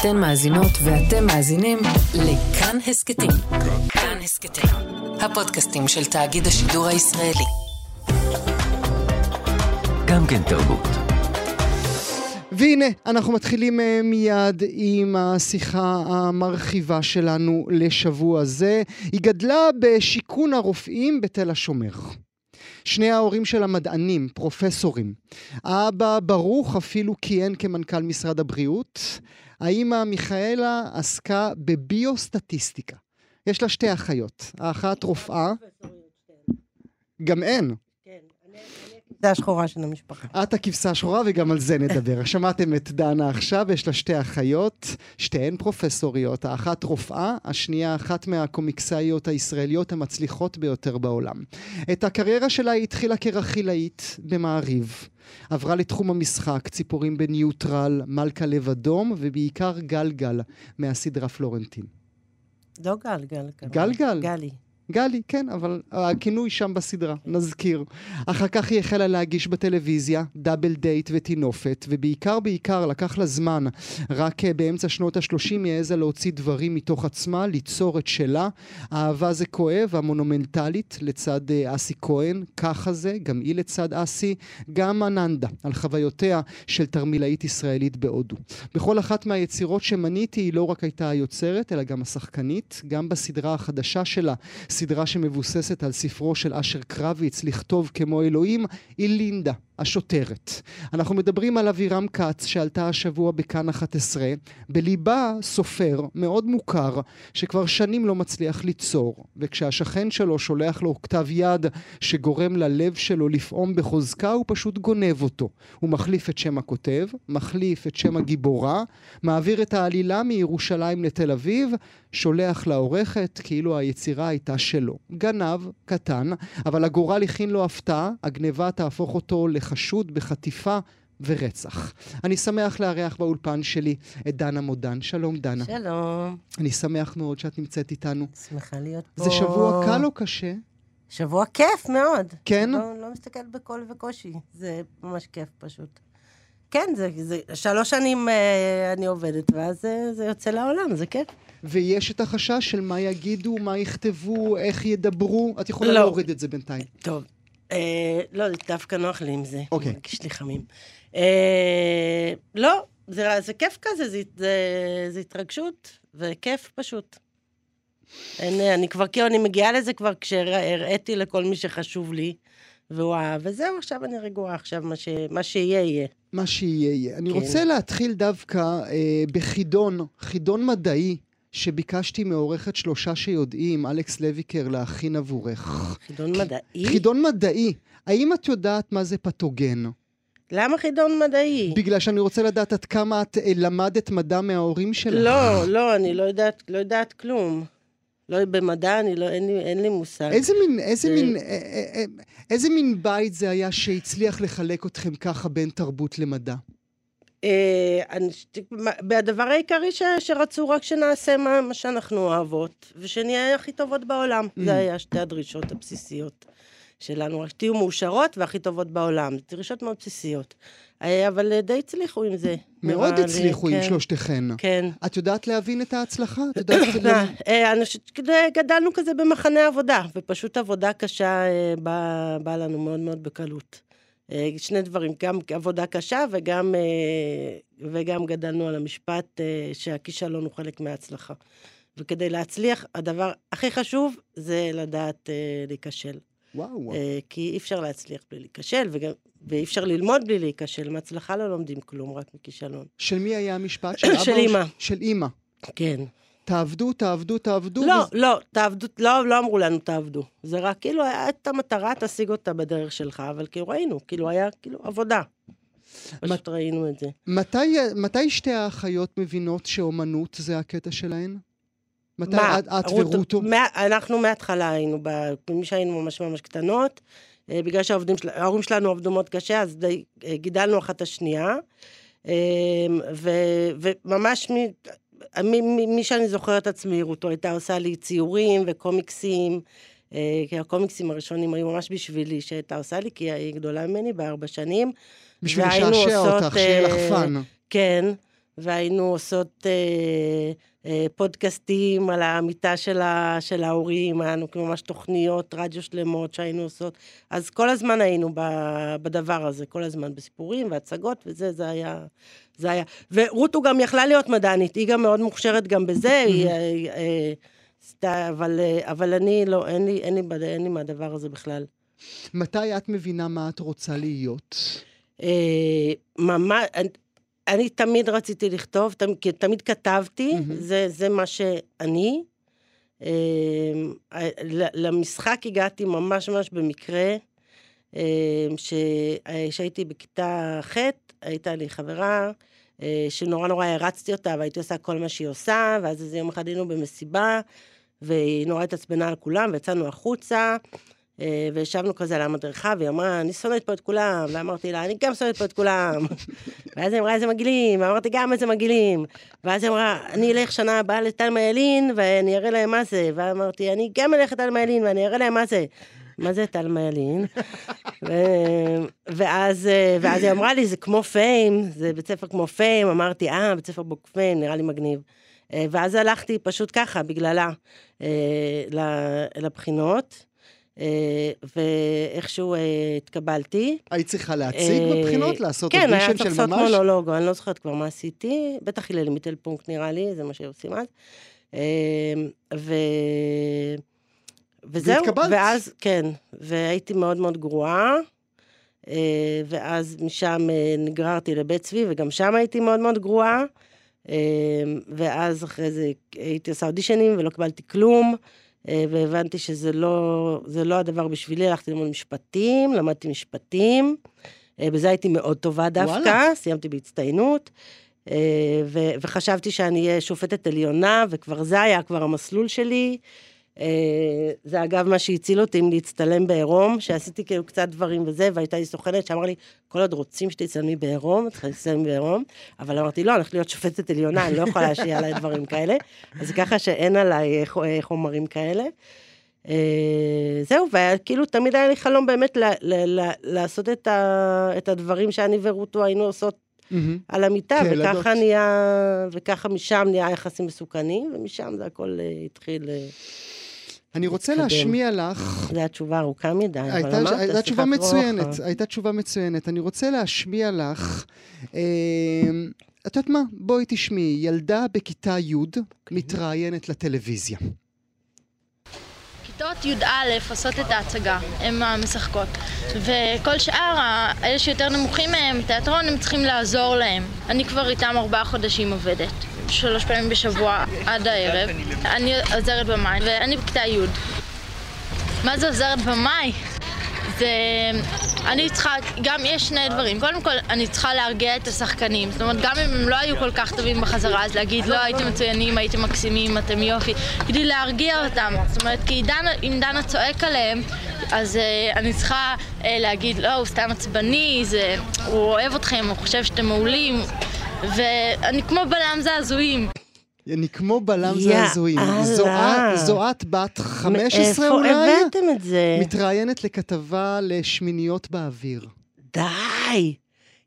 אתן מאזינות ואתם מאזינים לכאן הסכתים. כאן הסכתים, הפודקאסטים של תאגיד השידור הישראלי. גם כן תרבות. והנה, אנחנו מתחילים אה, מיד עם השיחה המרחיבה שלנו לשבוע זה. היא גדלה בשיכון הרופאים בתל השומר. שני ההורים של המדענים, פרופסורים. האבא ברוך אפילו כיהן כמנכ"ל משרד הבריאות. האימא מיכאלה עסקה בביוסטטיסטיקה. יש לה שתי אחיות. האחת רופאה. גם אין. זה השחורה של המשפחה. את הכבשה השחורה וגם על זה נדבר. שמעתם את דנה עכשיו, יש לה שתי אחיות, שתיהן פרופסוריות, האחת רופאה, השנייה אחת מהקומיקסאיות הישראליות המצליחות ביותר בעולם. את הקריירה שלה היא התחילה כרכילאית במעריב. עברה לתחום המשחק, ציפורים בניוטרל, מלכה לב אדום, ובעיקר גלגל מהסדרה פלורנטין. לא גלגל. גלגל? גלי. גלי, כן, אבל הכינוי שם בסדרה, נזכיר. אחר כך היא החלה להגיש בטלוויזיה, דאבל דייט וטינופת, ובעיקר בעיקר לקח לה זמן. רק אה, באמצע שנות ה-30 היא העזה להוציא דברים מתוך עצמה, ליצור את שלה. אהבה זה כואב, המונומנטלית, לצד אה, אסי כהן, ככה זה, גם היא לצד אסי, גם אננדה, על חוויותיה של תרמילאית ישראלית בהודו. בכל אחת מהיצירות שמניתי היא לא רק הייתה היוצרת, אלא גם השחקנית, גם בסדרה החדשה שלה. סדרה שמבוססת על ספרו של אשר קרביץ, לכתוב כמו אלוהים, היא לינדה. השוטרת. אנחנו מדברים על אבירם כץ שעלתה השבוע בכאן 11, בליבה סופר מאוד מוכר שכבר שנים לא מצליח ליצור, וכשהשכן שלו שולח לו כתב יד שגורם ללב שלו לפעום בחוזקה, הוא פשוט גונב אותו. הוא מחליף את שם הכותב, מחליף את שם הגיבורה, מעביר את העלילה מירושלים לתל אביב, שולח לעורכת כאילו היצירה הייתה שלו. גנב, קטן, אבל הגורל הכין לו הפתעה, הגניבה תהפוך אותו לחשוד בחטיפה ורצח. אני שמח לארח באולפן שלי את דנה מודן. שלום דנה. שלום. אני שמח מאוד שאת נמצאת איתנו. שמחה להיות פה. זה שבוע קל או קשה? שבוע כיף מאוד. כן? לא, לא מסתכל בקול וקושי. זה ממש כיף פשוט. כן, זה, זה שלוש שנים אה, אני עובדת, ואז זה, זה יוצא לעולם, זה כיף. ויש את החשש של מה יגידו, מה יכתבו, איך ידברו. את יכולה לא. להוריד את זה בינתיים. טוב. אה, לא, דווקא נוח לי עם זה. אוקיי. מרגיש לי חמים. אה, לא, זה, זה כיף כזה, זה, זה, זה התרגשות, וכיף פשוט. אין, אני כבר, כאילו, אני מגיעה לזה כבר כשהראיתי לכל מי שחשוב לי, והוא אהב, וזהו, עכשיו אני רגועה, עכשיו מה, ש, מה שיהיה, יהיה. מה שיהיה יהיה. אני כן. רוצה להתחיל דווקא אה, בחידון, חידון מדעי, שביקשתי מעורכת שלושה שיודעים, אלכס לויקר, להכין עבורך. חידון מדעי? חידון מדעי. האם את יודעת מה זה פתוגן? למה חידון מדעי? בגלל שאני רוצה לדעת עד כמה את אה, למדת מדע מההורים שלך. לא, לא, אני לא יודעת, לא יודעת כלום. לא, במדע אני לא, אין לי, אין לי מושג. איזה מין, איזה זה- מין, אה, אה, איזה מין בית זה היה שהצליח לחלק אתכם ככה בין תרבות למדע? אה, אני, מה- הדבר העיקרי ש, שרצו רק שנעשה מה, מה שאנחנו אוהבות, ושנהיה הכי טובות בעולם. Mm. זה היה שתי הדרישות הבסיסיות שלנו, רק שתהיו מאושרות והכי טובות בעולם. דרישות מאוד בסיסיות. אה, אבל אה, די הצליחו עם זה. מאוד הצליחו עם כן, שלושתכן. כן. את יודעת להבין את ההצלחה? את יודעת... שגדלנו כזה במחנה עבודה, ופשוט עבודה קשה אה, באה לנו מאוד מאוד בקלות. אה, שני דברים, גם עבודה קשה וגם, אה, וגם גדלנו על המשפט אה, שהכישלון הוא חלק מההצלחה. וכדי להצליח, הדבר הכי חשוב זה לדעת להיכשל. וואו. אה, כי אי אפשר להצליח בלי להיכשל, וגם, ואי אפשר ללמוד בלי להיכשל. מהצלחה לא לומדים כלום, רק מכישלון. של מי היה המשפט? של אבא? של או אמא. של אימא. כן. תעבדו, תעבדו, תעבדו. לא, וזה- לא, תעבדו, לא, לא אמרו לנו תעבדו. זה רק כאילו, היה את המטרה, תשיג אותה בדרך שלך, אבל כאילו ראינו, כאילו היה, כאילו, עבודה. פשוט ראינו את זה. מתי, מתי שתי האחיות מבינות שאומנות זה הקטע שלהן? מתי מה, את, את ורוטו? מה- אנחנו מההתחלה היינו, ב- מי שהיינו ממש ממש קטנות, אה, בגלל שהעובדים של- ההורים שלנו עבדו מאוד קשה, אז די, אה, גידלנו אחת את השנייה. אה, ו- וממש מ- מי, שאני זוכרת עצמי, רותו הייתה עושה לי ציורים וקומיקסים. אה, כי הקומיקסים הראשונים היו ממש בשבילי, שהייתה עושה לי, כי היא גדולה ממני בארבע שנים. בשביל לשעשע אותך, שיהיה לך אה, fun. כן, והיינו עושות אה, פודקאסטים על המיטה של, ה, של ההורים, היה לנו ממש תוכניות רדיו שלמות שהיינו עושות. אז כל הזמן היינו ב, בדבר הזה, כל הזמן בסיפורים והצגות וזה, זה היה... זה היה... ורות גם יכלה להיות מדענית, היא גם מאוד מוכשרת גם בזה, היא... אה, אה, אבל, אה, אבל אני לא, אין לי, אין לי, אין לי מהדבר הזה בכלל. מתי את מבינה מה את רוצה להיות? אה, ממש, אני, תמיד רציתי לכתוב, תמיד, תמיד כתבתי, מהמם. זה, זה מה שאני. אה, ל- למשחק הגעתי ממש ממש במקרה, אה, ש- אה, שהייתי בכיתה ח', הייתה לי חברה, אה, שנורא נורא הרצתי אותה, והייתי עושה כל מה שהיא עושה, ואז איזה יום אחד היינו במסיבה, והיא נורא התעצבנה על כולם, ויצאנו החוצה, אה, וישבנו כזה על המדרכה, והיא אמרה, אני שונאת פה את כולם, ואמרתי לה, אני גם שונאת פה את כולם. ואז היא אמרה, איזה מגעילים, ואמרתי, גם איזה מגעילים. ואז היא אמרה, אני אלך שנה הבאה לתלמה ילין, ואני אראה להם מה זה. ואמרתי, אני גם אלך לתלמה ילין, ואני אראה להם מה זה. מה זה תלמה ילין? ואז, אה, ואז היא אמרה לי, זה כמו פיים, זה בית ספר כמו פיים. אמרתי, אה, בית ספר בוק פיים, נראה לי מגניב. אה, ואז הלכתי פשוט ככה, בגללה, אה, לבחינות. אה, ואיכשהו אה, התקבלתי. היית צריכה להציג אה, בבחינות? לעשות כן, היה אודישן צריך של לעשות ממש? מונולוג, אני לא זוכרת כבר מה עשיתי, בטח הלל מיטלפונקט נראה לי, זה מה שעושים אז. ו... וזהו, והתקבלת. ואז, כן, והייתי מאוד מאוד גרועה, ואז משם נגררתי לבית צבי, וגם שם הייתי מאוד מאוד גרועה, ואז אחרי זה הייתי עושה אודישנים ולא קיבלתי כלום, והבנתי שזה לא, זה לא הדבר בשבילי, הלכתי ללמוד משפטים, למדתי משפטים, אה, בזה הייתי מאוד טובה דווקא, וואלה. סיימתי בהצטיינות. אה, ו- וחשבתי שאני אהיה שופטת עליונה, וכבר זה היה כבר המסלול שלי. אה, זה אגב מה שהציל אותי אם להצטלם בעירום, שעשיתי כאילו קצת דברים וזה, והייתה לי סוכנת שאמרה לי, כל עוד רוצים שתצטלמי בעירום, את צריכה להצטלם בעירום, אבל אמרתי, לא, אני הולכת להיות שופטת עליונה, אני לא יכולה שיהיה עליי דברים כאלה, אז ככה שאין עליי אה, אה, חומרים כאלה. זהו, וכאילו תמיד היה לי חלום באמת לעשות את, ה- את הדברים שאני ורוטו היינו עושות מהמם. על המיטה. וככה נהיה, וככה משם נהיה יחסים מסוכנים, ומשם זה הכל התחיל, אני רוצה להתקדם. להשמיע לך... זו התשובה ארוכה מדי, אבל אמרת, הייתה תשובה שיחת מצוינת, רוחב. הייתה תשובה מצוינת. אני רוצה להשמיע לך, אה, את יודעת מה? בואי תשמעי, ילדה בכיתה י' אוקיי. מתראיינת לטלוויזיה. כיתות י"א עושות את ההצגה, הן המשחקות. וכל שאר, אלה שיותר נמוכים מהם, תיאטרון, הם צריכים לעזור להם. אני כבר איתם ארבעה חודשים עובדת. שלוש פעמים בשבוע עד הערב. אני עוזרת במאי, ואני בכיתה י'. מה זה עוזרת במאי? זה... אני צריכה, גם יש שני דברים. קודם כל, אני צריכה להרגיע את השחקנים. זאת אומרת, גם אם הם לא היו כל כך טובים בחזרה, אז להגיד, לא, הייתם מצוינים, הייתם מקסימים, אתם יופי. כדי להרגיע אותם. זאת אומרת, כי דנה, אם דנה צועק עליהם, אז uh, אני צריכה uh, להגיד, לא, הוא סתם עצבני, זה, הוא אוהב אתכם, הוא חושב שאתם מעולים. ואני כמו בלם זעזועים. אני כמו בלם. זעזועים. זו את- בת 15 אולי? מאיפה הבאתם את זה? מתראיינת לכתבה לשמיניות באוויר. די.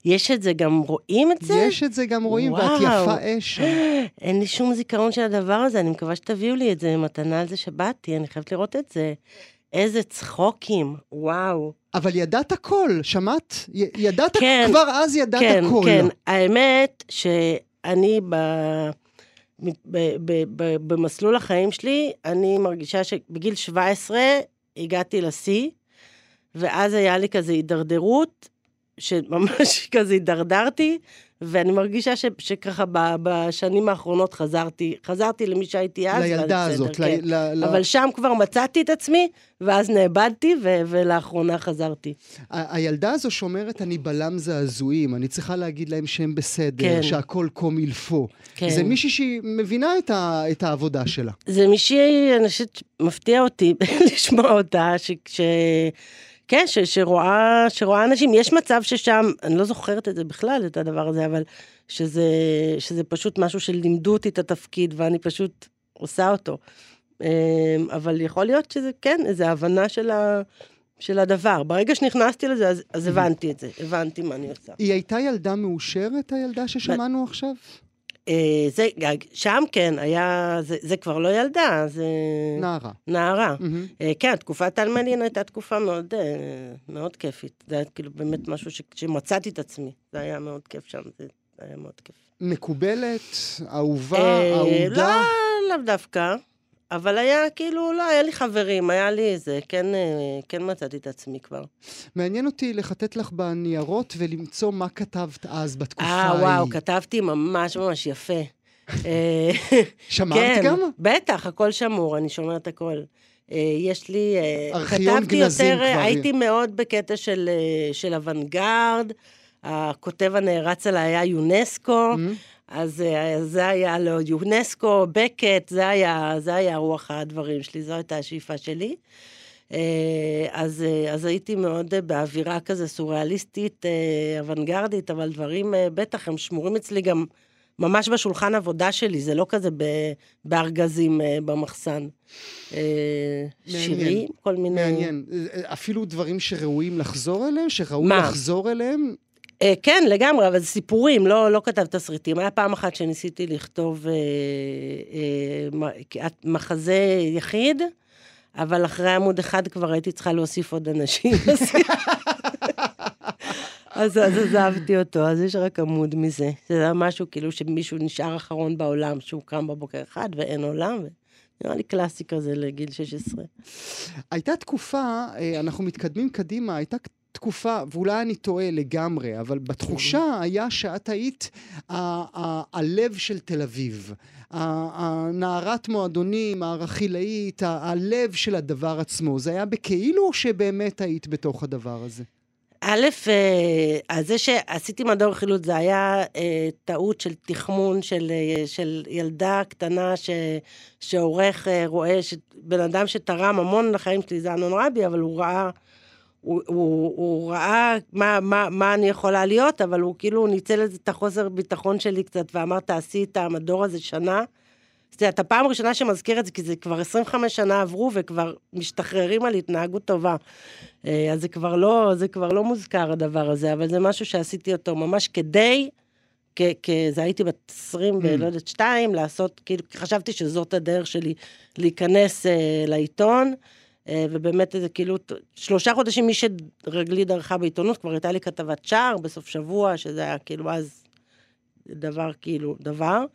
יש את זה, גם רואים את זה? יש את זה גם רואים, ואת וואו. יפה אש. אין לי שום זיכרון של הדבר הזה, אני מקווה שתביאו לי את זה מתנה על זה שבאתי, אני חייבת לראות את זה. איזה צחוקים, וואו. אבל ידעת הכל, שמעת? י- ידעת, כן, כבר אז ידעת כן, הכל. כן. האמת שאני ב... ב- ב- ב- במסלול החיים שלי, אני מרגישה שבגיל 17 הגעתי לשיא, ואז היה לי כזה הידרדרות, שממש כזה הידרדרתי, ואני מרגישה ש, שככה ב, בשנים האחרונות חזרתי, חזרתי למי שהייתי אז. לילדה בסדר, הזאת. כן. ל- ל- אבל שם כבר מצאתי את עצמי, ואז נאבדתי, ו- ולאחרונה חזרתי. ה- הילדה הזו שאומרת, אני בלם זעזועים, אני צריכה להגיד להם שהם בסדר, כן. שהכל קום ילפו. כן. זה מישהי שהיא מבינה את, ה, את העבודה שלה. זה מישהי, אני חושבת, מפתיע אותי לשמוע אותה, ש... ש... כן, ש... שרואה, שרואה אנשים. יש מצב ששם, אני לא זוכרת את זה בכלל, את הדבר הזה, אבל שזה, שזה פשוט משהו שלימדו אותי את התפקיד, ואני פשוט עושה אותו. אמ, אבל יכול להיות שזה, כן, איזו הבנה של, ה... של הדבר. ברגע שנכנסתי לזה, אז, אז הבנתי את זה, הבנתי מה אני עושה. היא הייתה ילדה מאושרת, הילדה ששמענו עכשיו? אה, זה, שם כן, היה, זה, זה כבר לא ילדה, זה נערה. נערה. אה, כן, תקופת אלמלין הייתה תקופה מאוד, אה, מאוד כיפית. זה היה כאילו באמת משהו ש, שמצאתי את עצמי. זה היה מאוד כיף שם, זה היה מאוד כיף. מקובלת, אהובה, אה, אהודה. לא, לאו דווקא. אבל היה כאילו, לא, היה לי חברים, היה לי איזה, כן, אה, כן מצאתי את עצמי כבר. מעניין אותי לחטט לך בניירות ולמצוא מה כתבת אז בתקופה ההיא. אה, וואו, כתבתי ממש ממש יפה. אה, שמרת כן, גם? בטח, הכל שמור, אני שומרת הכל. אה, יש לי... אה, ארכיון כתבתי גנזים יותר, אה, כבר. הייתי מאוד בקטע של, אה, של אוונגרד, הכותב הנערץ עליי היה יונסקו, אז אה, זה היה לו יונסקו, בקט, זה היה, זה היה רוח הדברים שלי, זו הייתה השאיפה שלי. אה, אז, אה, אז הייתי מאוד באווירה כזה סוריאליסטית, אוונגרדית, אבל דברים, בטח, הם שמורים אצלי גם ממש בשולחן עבודה שלי, זה לא כזה ב- בארגזים במחסן. שירים, כל מיני... מעניין. אפילו דברים שראויים לחזור אליהם, שראוי מה? לחזור אליהם? אה, כן, לגמרי, אבל זה סיפורים, לא, לא כתב תסריטים. היה פעם אחת שניסיתי לכתוב אה, אה, מחזה יחיד, אבל אחרי עמוד אחד כבר הייתי צריכה להוסיף עוד אנשים. אז, אז עזבתי אותו, אז יש רק עמוד מזה. זה היה משהו כאילו שמישהו נשאר אחרון בעולם, שהוא קם בבוקר אחד ואין עולם, נראה לי קלאסי כזה לגיל 16. הייתה תקופה, אה, אנחנו מתקדמים קדימה, הייתה תקופה, ואולי אני טועה לגמרי, אבל בתחושה היה שאת היית ה- ה- הלב של תל אביב. הנערת מועדונים, הרכילאית, ה- הלב של הדבר עצמו. זה היה בכאילו שבאמת היית בתוך הדבר הזה? א', אה, אז זה שעשיתי מדור חילוץ, זה היה אה, טעות של תחמון של, אה, של ילדה קטנה ש, שעורך אה, רואה, בן אדם שתרם המון לחיים שלי, זה אנון רבי, אבל הוא ראה, הוא, הוא, הוא ראה מה, מה, מה אני יכולה להיות, אבל הוא כאילו ניצל את החוסר ביטחון שלי קצת, ואמר, תעשי את המדור הזה שנה. זאת אומרת, הפעם הראשונה שמזכיר את זה, כי זה כבר 25 שנה עברו, וכבר משתחררים על התנהגות טובה. אה, אז זה כבר לא, זה כבר לא מוזכר הדבר הזה, אבל זה משהו שעשיתי אותו ממש כדי, כ, כ, זה הייתי בת 20 ולא יודעת, שתיים, לעשות, כאילו, חשבתי שזאת הדרך שלי להיכנס אה, לעיתון, ובאמת זה כאילו, שלושה חודשים מי שרגלי דרכה בעיתונות, כבר הייתה לי כתבת שער בסוף שבוע, שזה היה כאילו אז דבר כאילו, דבר.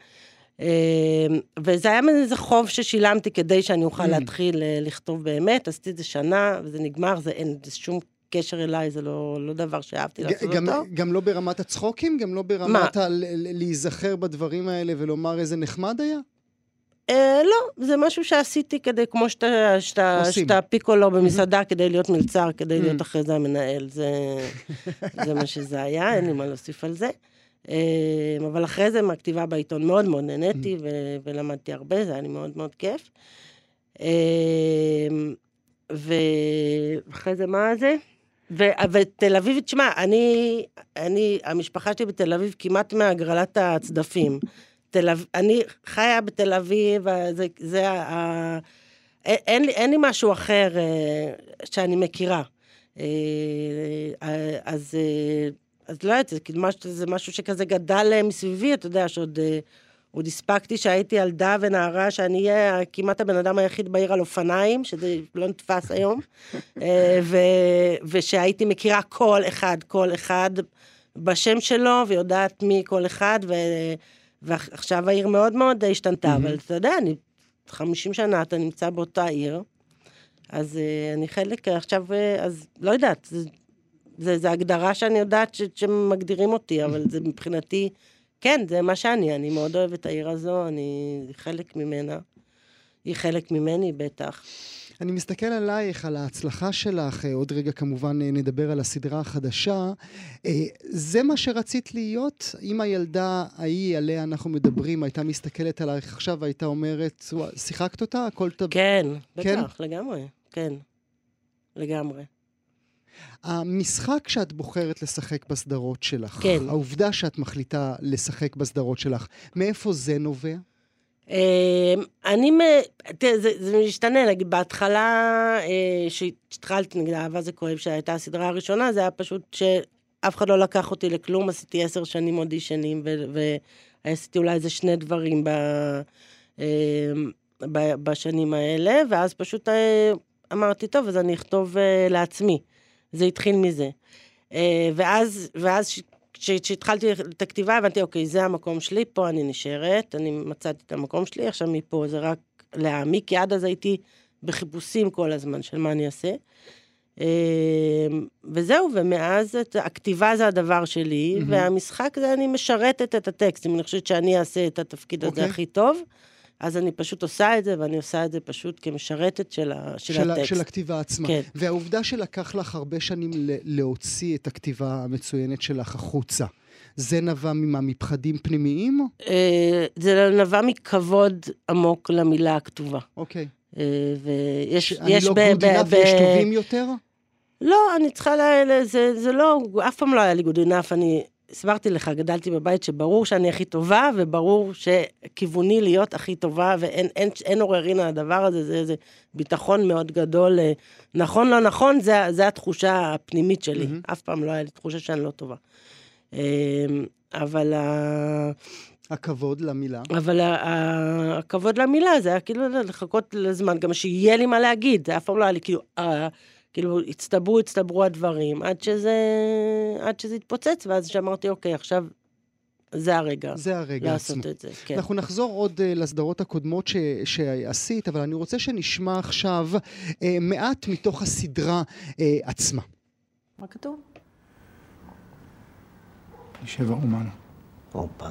אה, וזה היה מין איזה חוב ששילמתי כדי שאני אוכל Mm. להתחיל אה, לכתוב באמת, עשיתי את זה שנה, וזה נגמר, זה אין זה שום קשר אליי, זה לא, לא דבר שאהבתי לעשות גם, אותו. גם לא ברמת הצחוקים? גם לא ברמת ה- להיזכר בדברים האלה ולומר איזה נחמד היה? אה, לא, זה משהו שעשיתי כדי, כמו שאתה, שאתה. שאתה פיקולו במסעדה כדי להיות מלצר, כדי Mm. להיות אחרי זה המנהל, זה, זה מה שזה היה, אין לי מה להוסיף על זה. אה, אבל אחרי זה מהכתיבה בעיתון מאוד מאוד נהניתי ו- ולמדתי הרבה, זה היה לי מאוד מאוד כיף. אה, ואחרי זה מה זה? ו- ותל אביב, תשמע, אני, אני, המשפחה שלי בתל אביב כמעט מהגרלת הצדפים. תל אביב, אני חיה בתל אביב, זה, זה ה... אין, לי, אין לי משהו אחר אה, שאני מכירה. אה, אה, אז, אה, אז לא יודעת, זה, כאילו זה משהו שכזה גדל אה, מסביבי, אתה יודע, שעוד אה, עוד הספקתי שהייתי ילדה ונערה, שאני אהיה כמעט הבן אדם היחיד בעיר על אופניים, שזה לא נתפס היום, אה, ו, ושהייתי מכירה כל אחד, כל אחד בשם שלו, ויודעת מי כל אחד, ו, ועכשיו העיר מאוד מאוד השתנתה, אבל אתה יודע, אני 50 שנה אתה נמצא באותה עיר, אז uh, אני חלק, עכשיו, uh, אז לא יודעת, זה, זה, זה הגדרה שאני יודעת ש, שמגדירים אותי, אבל זה מבחינתי, כן, זה מה שאני, אני מאוד אוהבת את העיר הזו, אני חלק ממנה. היא חלק ממני, בטח. אני מסתכל עלייך, על ההצלחה שלך, אה, עוד רגע כמובן אה, נדבר על הסדרה החדשה. אה, זה מה שרצית להיות? אם הילדה ההיא עליה אנחנו מדברים הייתה מסתכלת עלייך עכשיו והייתה אומרת, "וואי, שיחקת אותה? הכל טוב. כן, כן? בטח, לגמרי, כן. לגמרי. המשחק שאת בוחרת לשחק בסדרות שלך, כן. העובדה שאת מחליטה לשחק בסדרות שלך, מאיפה זה נובע? אמ, אני, תראה, זה, זה משתנה, נגיד, בהתחלה, אה, שהתחלתי, נגיד, אהבה זה כואב, שהייתה הסדרה הראשונה, זה היה פשוט שאף אחד לא לקח אותי לכלום, עשיתי עשר שנים אודישנים, עשיתי אולי איזה שני דברים ב, אה, ב, בשנים האלה, ואז פשוט אה, אמרתי, טוב, אז אני אכתוב אה, לעצמי. זה התחיל מזה. אה, ואז, ואז כשהתחלתי את הכתיבה, הבנתי, אוקיי, זה המקום שלי, פה אני נשארת, אני מצאתי את המקום שלי, עכשיו מפה זה רק להעמיק, כי עד אז הייתי בחיפושים כל הזמן של מה אני אעשה. אה, וזהו, ומאז את, הכתיבה זה הדבר שלי, mm-hmm. והמשחק זה אני משרתת את הטקסט. אם אני חושבת שאני אעשה את התפקיד okay. הזה אוקיי. הכי טוב, אז אני פשוט עושה את זה, ואני עושה את זה פשוט כמשרתת של, ה, של, של הטקסט. של הכתיבה עצמה. כן. והעובדה שלקח לך הרבה שנים להוציא את הכתיבה המצוינת שלך החוצה, זה נבע ממה? מפחדים פנימיים? אה, זה נבע מכבוד עמוק למילה הכתובה. אוקיי. אה, ויש... אני לא good wish טובים יותר? לא, אני צריכה ל... זה, זה לא, אף פעם לא היה לי good אני הסברתי לך, גדלתי בבית שברור שאני הכי טובה, וברור שכיווני להיות הכי טובה, ואין אין, אין עוררין על הדבר הזה, זה איזה ביטחון מאוד גדול. אה, נכון, לא נכון, זה, זה התחושה הפנימית שלי. Mm-hmm. אף פעם לא היה לי תחושה שאני לא טובה. אמ, אבל ה... הכבוד למילה. אבל הכבוד למילה זה היה כאילו לחכות לזמן, גם שיהיה לי מה להגיד, זה אף פעם לא היה לי כאילו, כאילו, הצטברו, הצטברו הדברים, עד שזה, עד שזה התפוצץ, ואז שאמרתי, אוקיי, עכשיו זה הרגע. זה הרגע לעשות עצמו. את זה, כן. אנחנו נחזור עוד uh, לסדרות הקודמות ש, שעשית, אבל אני רוצה שנשמע עכשיו uh, מעט מתוך הסדרה uh, עצמה. מה כתוב? שבע אומן. הופה.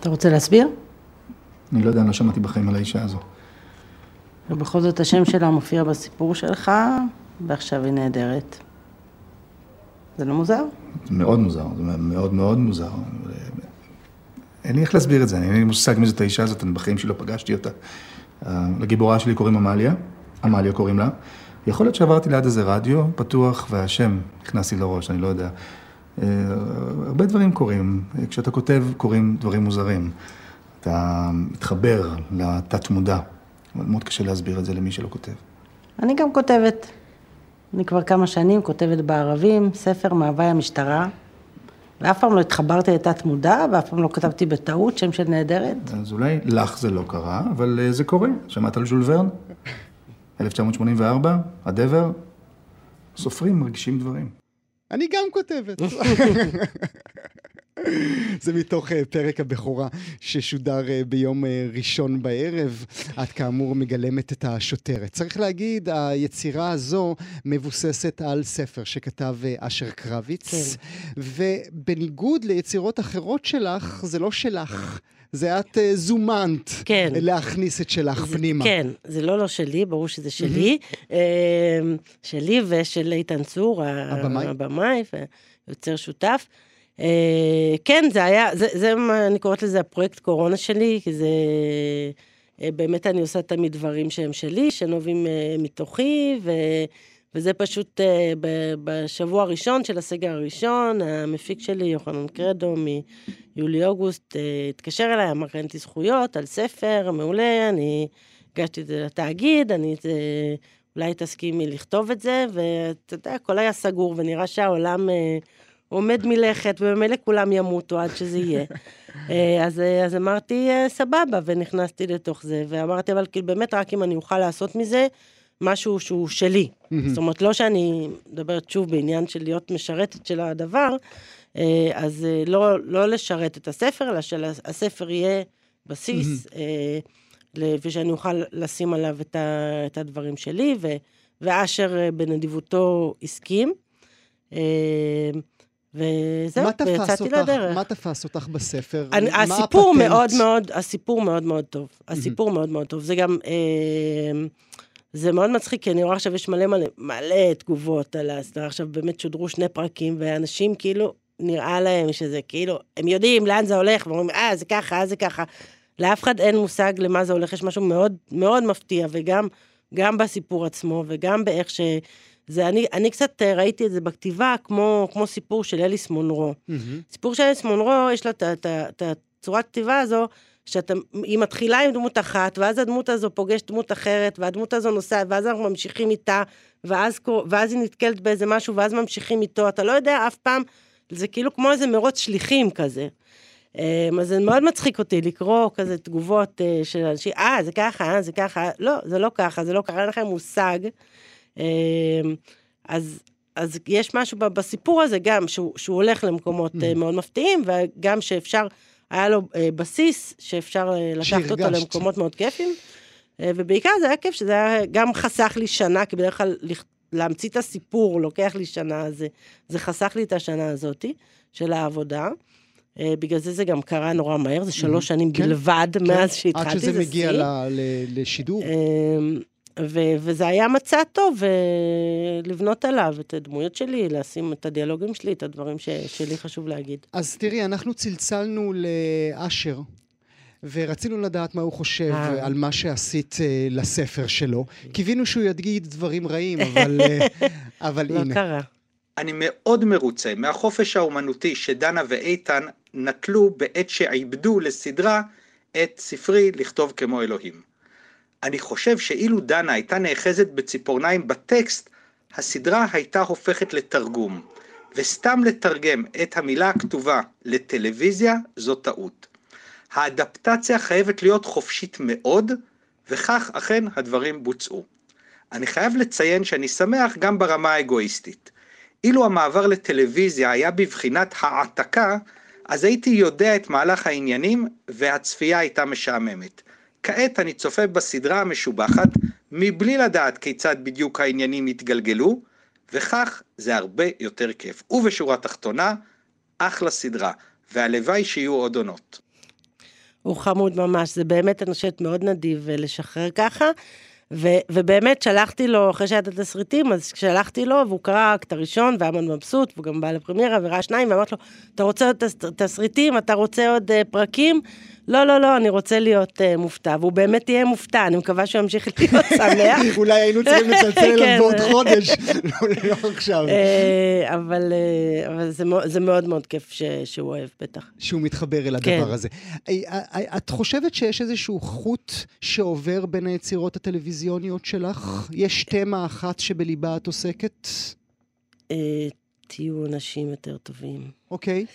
אתה רוצה להסביר? אני לא יודע, אני לא שמעתי בחיים על האישה הזו. ובכל זאת השם שלה מופיע בסיפור שלך, ועכשיו היא נהדרת. זה לא מוזר? זה מאוד מוזר, זה מאוד מאוד מוזר. אין לי איך להסביר את זה, אין לי מושג מי זאת האישה הזאת, אני בחיים שלי לא פגשתי אותה. לגיבורה שלי קוראים עמליה, עמליה קוראים לה. יכול להיות שעברתי ליד איזה רדיו פתוח, והשם נכנס לי לראש, אני לא יודע. אה, הרבה דברים קורים, כשאתה כותב קורים דברים מוזרים. אתה מתחבר לתת מודע. אבל מאוד קשה להסביר את זה למי שלא כותב. אני גם כותבת. אני כבר כמה שנים כותבת בערבים, ספר מאהבי המשטרה, ואף פעם לא התחברתי לתת מודע, ואף פעם לא כתבתי בטעות שם של נהדרת. אז אולי לך זה לא קרה, אבל אה, זה קורה. שמעת על ז'ול ורן? 1984, הדבר, סופרים מרגישים דברים. אני גם כותבת. זה מתוך uh, פרק הבכורה ששודר uh, ביום uh, ראשון בערב. את כאמור מגלמת את השוטרת. צריך להגיד, היצירה הזו מבוססת על ספר שכתב אשר קרביץ, כן. ובניגוד ליצירות אחרות שלך, זה לא שלך. זה את uh, זומנת כן. להכניס את שלך זה, פנימה. כן, זה לא לא שלי, ברור שזה שלי. Mm-hmm. שלי ושל איתן צור, הבמאי, הבמאי ויוצר שותף. אה, כן, זה היה, זה, זה מה אני קוראת לזה הפרויקט קורונה שלי, כי זה... אה, באמת אני עושה תמיד דברים שהם שלי, שנובעים אה, מתוכי, ו, וזה פשוט בשבוע הראשון של הסגר הראשון, המפיק שלי, יוחנן קרדו, מיולי-אוגוסט, התקשר אליי, אמר, אין לי זכויות על ספר, מעולה, אני הגשתי את זה לתאגיד, אני... אולי תסכימי לכתוב את זה, ואתה יודע, הכל היה סגור, ונראה שהעולם... עומד מלכת, וממילא כולם ימותו עד שזה יהיה. אה, אז, אה, אז אמרתי, אה, סבבה, ונכנסתי לתוך זה, ואמרתי, אבל כאילו, באמת, רק אם אני אוכל לעשות מזה משהו שהוא שלי. זאת אומרת, לא שאני מדברת שוב בעניין של להיות משרתת של הדבר, אז לא, לא לשרת את הספר, אלא שהספר יהיה בסיס, ושאני אוכל לשים עליו את, ה, את הדברים שלי, ו, ואשר בנדיבותו הסכים. וזהו, ויצאתי לדרך. מה תפס אותך בספר? אני, הסיפור הפטנט? מאוד מאוד, הסיפור מאוד מאוד טוב. הסיפור מאוד מאוד טוב. זה גם, אה, זה מאוד מצחיק, כי אני רואה עכשיו יש מלא מלא, מלא תגובות על הסדרה. עכשיו באמת שודרו שני פרקים, ואנשים כאילו, נראה להם שזה כאילו, הם יודעים לאן זה הולך, ואומרים, אה, זה ככה, אה, זה ככה. לאף אחד אין מושג למה זה הולך, יש משהו מאוד מאוד מפתיע, וגם גם בסיפור עצמו, וגם באיך ש... זה אני, אני קצת אה, ראיתי את זה בכתיבה כמו, כמו סיפור של אליס מונרו. Mm-hmm. סיפור של אליס מונרו, יש לה את הצורת כתיבה הזו, שהיא מתחילה עם דמות אחת, ואז הדמות הזו פוגשת דמות אחרת, והדמות הזו נוסעת, ואז אנחנו ממשיכים איתה, ואז, ואז היא נתקלת באיזה משהו, ואז ממשיכים איתו, אתה לא יודע אף פעם, זה כאילו כמו איזה מרוץ שליחים כזה. אמ, אז זה מאוד מצחיק אותי לקרוא כזה תגובות אה, של אנשים, אה, זה ככה, אה, זה ככה, לא, זה לא ככה, זה לא ככה, אין לכם מושג. אמ, אז, אז יש משהו בסיפור הזה גם, שהוא, שהוא הולך למקומות אה, מאוד מפתיעים, וגם שאפשר, היה לו אה, בסיס שאפשר אה, לקחת אותו. למקומות מאוד כיפים. ובעיקר זה היה כיף שזה היה, גם חסך לי שנה, כי בדרך כלל להמציא את הסיפור לוקח לי שנה, זה, זה חסך לי את השנה הזאתי של העבודה. בגלל זה זה גם קרה נורא מהר, זה שלוש שנים כן, בלבד מאז שהתחלתי, עד שזה זה מגיע שיא. ל- ל- לשידור. ו- וזה היה מצע טוב אה, לבנות עליו את הדמויות שלי, לשים את הדיאלוגים שלי, את הדברים ש- שלי חשוב להגיד. אז תראי, אנחנו צלצלנו לאשר, ורצינו לדעת מה הוא חושב אה. על מה שעשית אה, לספר שלו. קיווינו שהוא יגיד דברים רעים, אבל, אה, אבל לא הנה. קרה. אני מאוד מרוצה מהחופש האומנותי שדנה ואיתן נטלו בעת שעיבדו לסדרה את ספרי לכתוב כמו אלוהים. אני חושב שאילו דנה הייתה נאחזת בציפורניים בטקסט, הסדרה הייתה הופכת לתרגום, וסתם לתרגם את המילה הכתובה לטלוויזיה זו טעות. האדפטציה חייבת להיות חופשית מאוד, וכך אכן הדברים בוצעו. אני חייב לציין שאני שמח גם ברמה האגואיסטית. אילו המעבר לטלוויזיה היה בבחינת העתקה, אז הייתי יודע את מהלך העניינים והצפייה הייתה משעממת. כעת אני צופה בסדרה המשובחת מבלי לדעת כיצד בדיוק העניינים יתגלגלו, וכך זה הרבה יותר כיף. ובשורה תחתונה, אחלה סדרה, והלוואי שיהיו עוד עונות. הוא חמוד ממש, זה באמת, אני חושבת, מאוד נדיב אה, לשחרר ככה. ו- ובאמת שלחתי לו, אחרי שהיה את התסריטים, אז שלחתי לו, והוא קרא את הראשון, והיה מאוד מבסוט, והוא גם בא לפרמיירה וראה שניים, ואמרתי לו, אתה רוצה עוד תס- תסריטים? אתה רוצה עוד uh, פרקים? לא, לא, לא, אני רוצה להיות uh, מופתע, והוא באמת יהיה מופתע, אני מקווה שהוא ימשיך להיות שמח. אולי היינו צריכים לצלצל אליו כן. בעוד חודש, לא לא עכשיו. אה, אבל, אה, אבל זה, מאוד- זה מאוד כיף שהוא אוהב, בטח. שהוא מתחבר אל כן. הדבר הזה. את חושבת שיש איזשהו חוט שעובר בין היצירות הטלוויזיוניות שלך? יש תמה אחת שבליבה את עוסקת? אה, תהיו אנשים יותר טובים. אוקיי.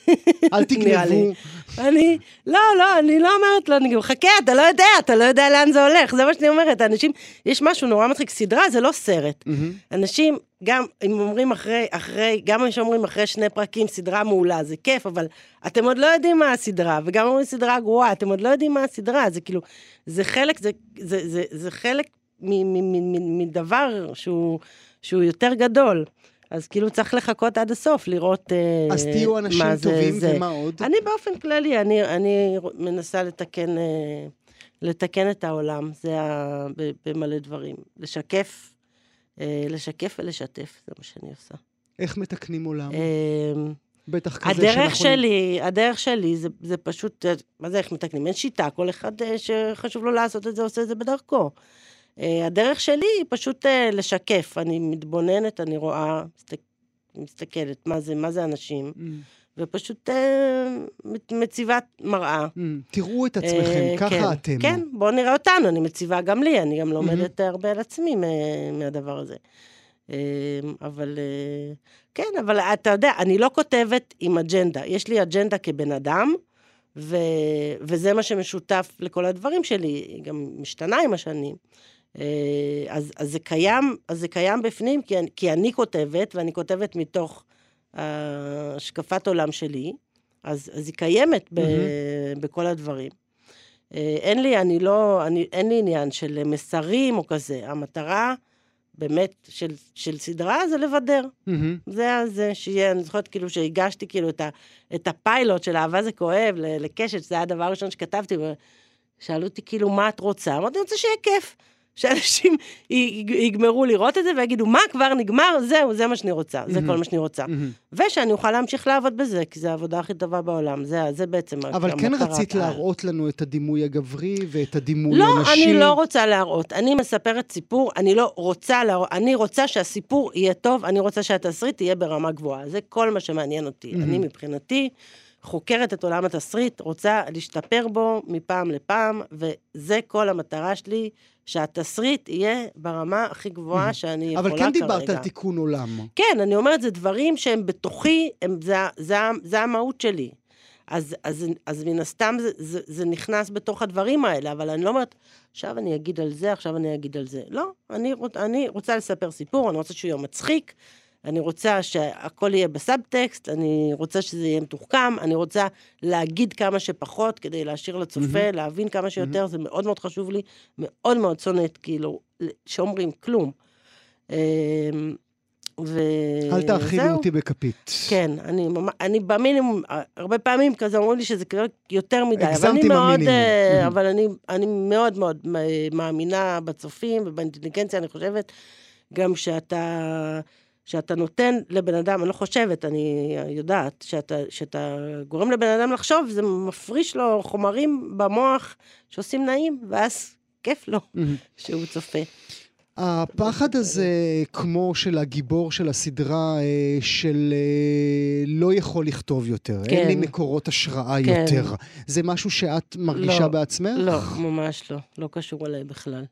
אל. תגנבו. אני, לא, לא, אני לא אומרת לו, אני גם, חכה, אתה לא יודע, אתה לא יודע לאן זה הולך, זה מה שאני אומרת. אנשים, יש משהו נורא מצחיק, סדרה זה לא סרט. אנשים, גם אם אומרים אחרי, אחרי, גם אם שאומרים אחרי שני פרקים, סדרה מעולה, זה כיף, אבל אתם עוד לא יודעים מה הסדרה, וגם אומרים סדרה גרועה, אתם עוד לא יודעים מה הסדרה, זה כאילו, זה חלק, זה, זה, זה, זה חלק מ- מ- מדבר שהוא, שהוא יותר גדול. אז כאילו צריך לחכות עד הסוף, לראות אה, אז תהיו אנשים מה זה- טובים, זה. ומה עוד? אני באופן כללי, אני, אני מנסה לתקן, אה, לתקן את העולם, זה ה, במלא דברים. לשקף, אה, לשקף ולשתף, זה מה שאני עושה. איך מתקנים עולם? בטח כזה הדרך שאנחנו... שלי, הדרך שלי, זה, זה פשוט, מה זה איך מתקנים? אין שיטה, כל אחד שחשוב לו לעשות את זה, עושה את זה בדרכו. אה, הדרך שלי היא פשוט אה, לשקף. אני מתבוננת, אני רואה, מסתכלת, מה זה, מה זה אנשים, Mm, ופשוט אה, מציבה מראה. mm. תראו את עצמכם, אה, ככה כן, אתם. כן, בואו נראה אותנו, אני מציבה גם לי, אני גם לומדת הרבה על עצמי מה- מהדבר הזה. אה, אבל אה, כן, אבל אתה יודע, אני לא כותבת עם אג'נדה. יש לי אג'נדה כבן אדם, ו, וזה מה שמשותף לכל הדברים שלי, היא גם משתנה עם השנים. אה, אז, אז, זה קיים, אז זה קיים בפנים, כי אני, כי אני כותבת, ואני כותבת מתוך השקפת עולם שלי, אז, אז היא קיימת ב, בכל הדברים. אה, אין לי, אני לא, אני, אין לי עניין של מסרים או כזה. המטרה באמת של, של סדרה זה לבדר. מהמם. זה זה שיהיה, אני זוכרת כאילו שהגשתי כאילו את, ה, את הפיילוט של אהבה זה כואב לקשת, שזה היה הדבר הראשון שכתבתי, ושאלו אותי כאילו, מה את רוצה? אמרתי, אני רוצה שיהיה כיף. שאנשים יגמרו לראות את זה ויגידו, מה, כבר נגמר? זהו, זה מה שאני רוצה, זה כל מה שאני רוצה. ושאני אוכל להמשיך לעבוד בזה, כי זו העבודה הכי טובה בעולם, זה, זה בעצם אבל כן רצית. להראות לנו את הדימוי הגברי ואת הדימוי לא, הנשי. אני לא רוצה להראות. אני מספרת סיפור, אני לא רוצה להראות, אני רוצה שהסיפור יהיה טוב, אני רוצה שהתסריט יהיה ברמה גבוהה. זה כל מה שמעניין אותי. אני מבחינתי חוקרת את עולם התסריט, רוצה להשתפר בו מפעם לפעם, וזה כל המטרה שלי, שהתסריט יהיה ברמה הכי גבוהה שאני יכולה אבל כרגע. כן דיברת על תיקון עולם. כן, אני אומרת, זה דברים שהם בתוכי, הם, זה, זה, זה המהות שלי. אז, אז, אז מן הסתם זה, זה, זה נכנס בתוך הדברים האלה, אבל אני לא אומרת, עכשיו אני אגיד על זה, עכשיו אני אגיד על זה. לא, אני, אני רוצה לספר סיפור, אני רוצה שהוא יהיה מצחיק, אני רוצה שהכל יהיה בסאבטקסט, אני רוצה שזה יהיה מתוחכם, אני רוצה להגיד כמה שפחות כדי להשאיר לצופה, mm-hmm. להבין כמה שיותר, mm-hmm. זה מאוד מאוד חשוב לי, מאוד מאוד שונאת, כאילו, שאומרים כלום. אמ, ו... אל תאכילו אותי בכפית. כן, אני, אני במינימום, הרבה פעמים כזה אומרים לי שזה כבר יותר מדי. הגזמתי במינימום. אה, אבל אני, אני מאוד מאוד מאמינה בצופים ובאינטליגנציה, אני חושבת, גם שאתה... שאתה נותן לבן אדם, אני לא חושבת, אני יודעת, שאתה, שאתה גורם לבן אדם לחשוב, זה מפריש לו חומרים במוח שעושים נעים, ואז כיף לו שהוא צופה. הפחד הזה, כמו של הגיבור של הסדרה, אה, של אה, לא יכול לכתוב יותר, כן. אין לי מקורות השראה כן. יותר, זה משהו שאת מרגישה לא, בעצמך? לא, ממש לא, לא קשור אליי בכלל.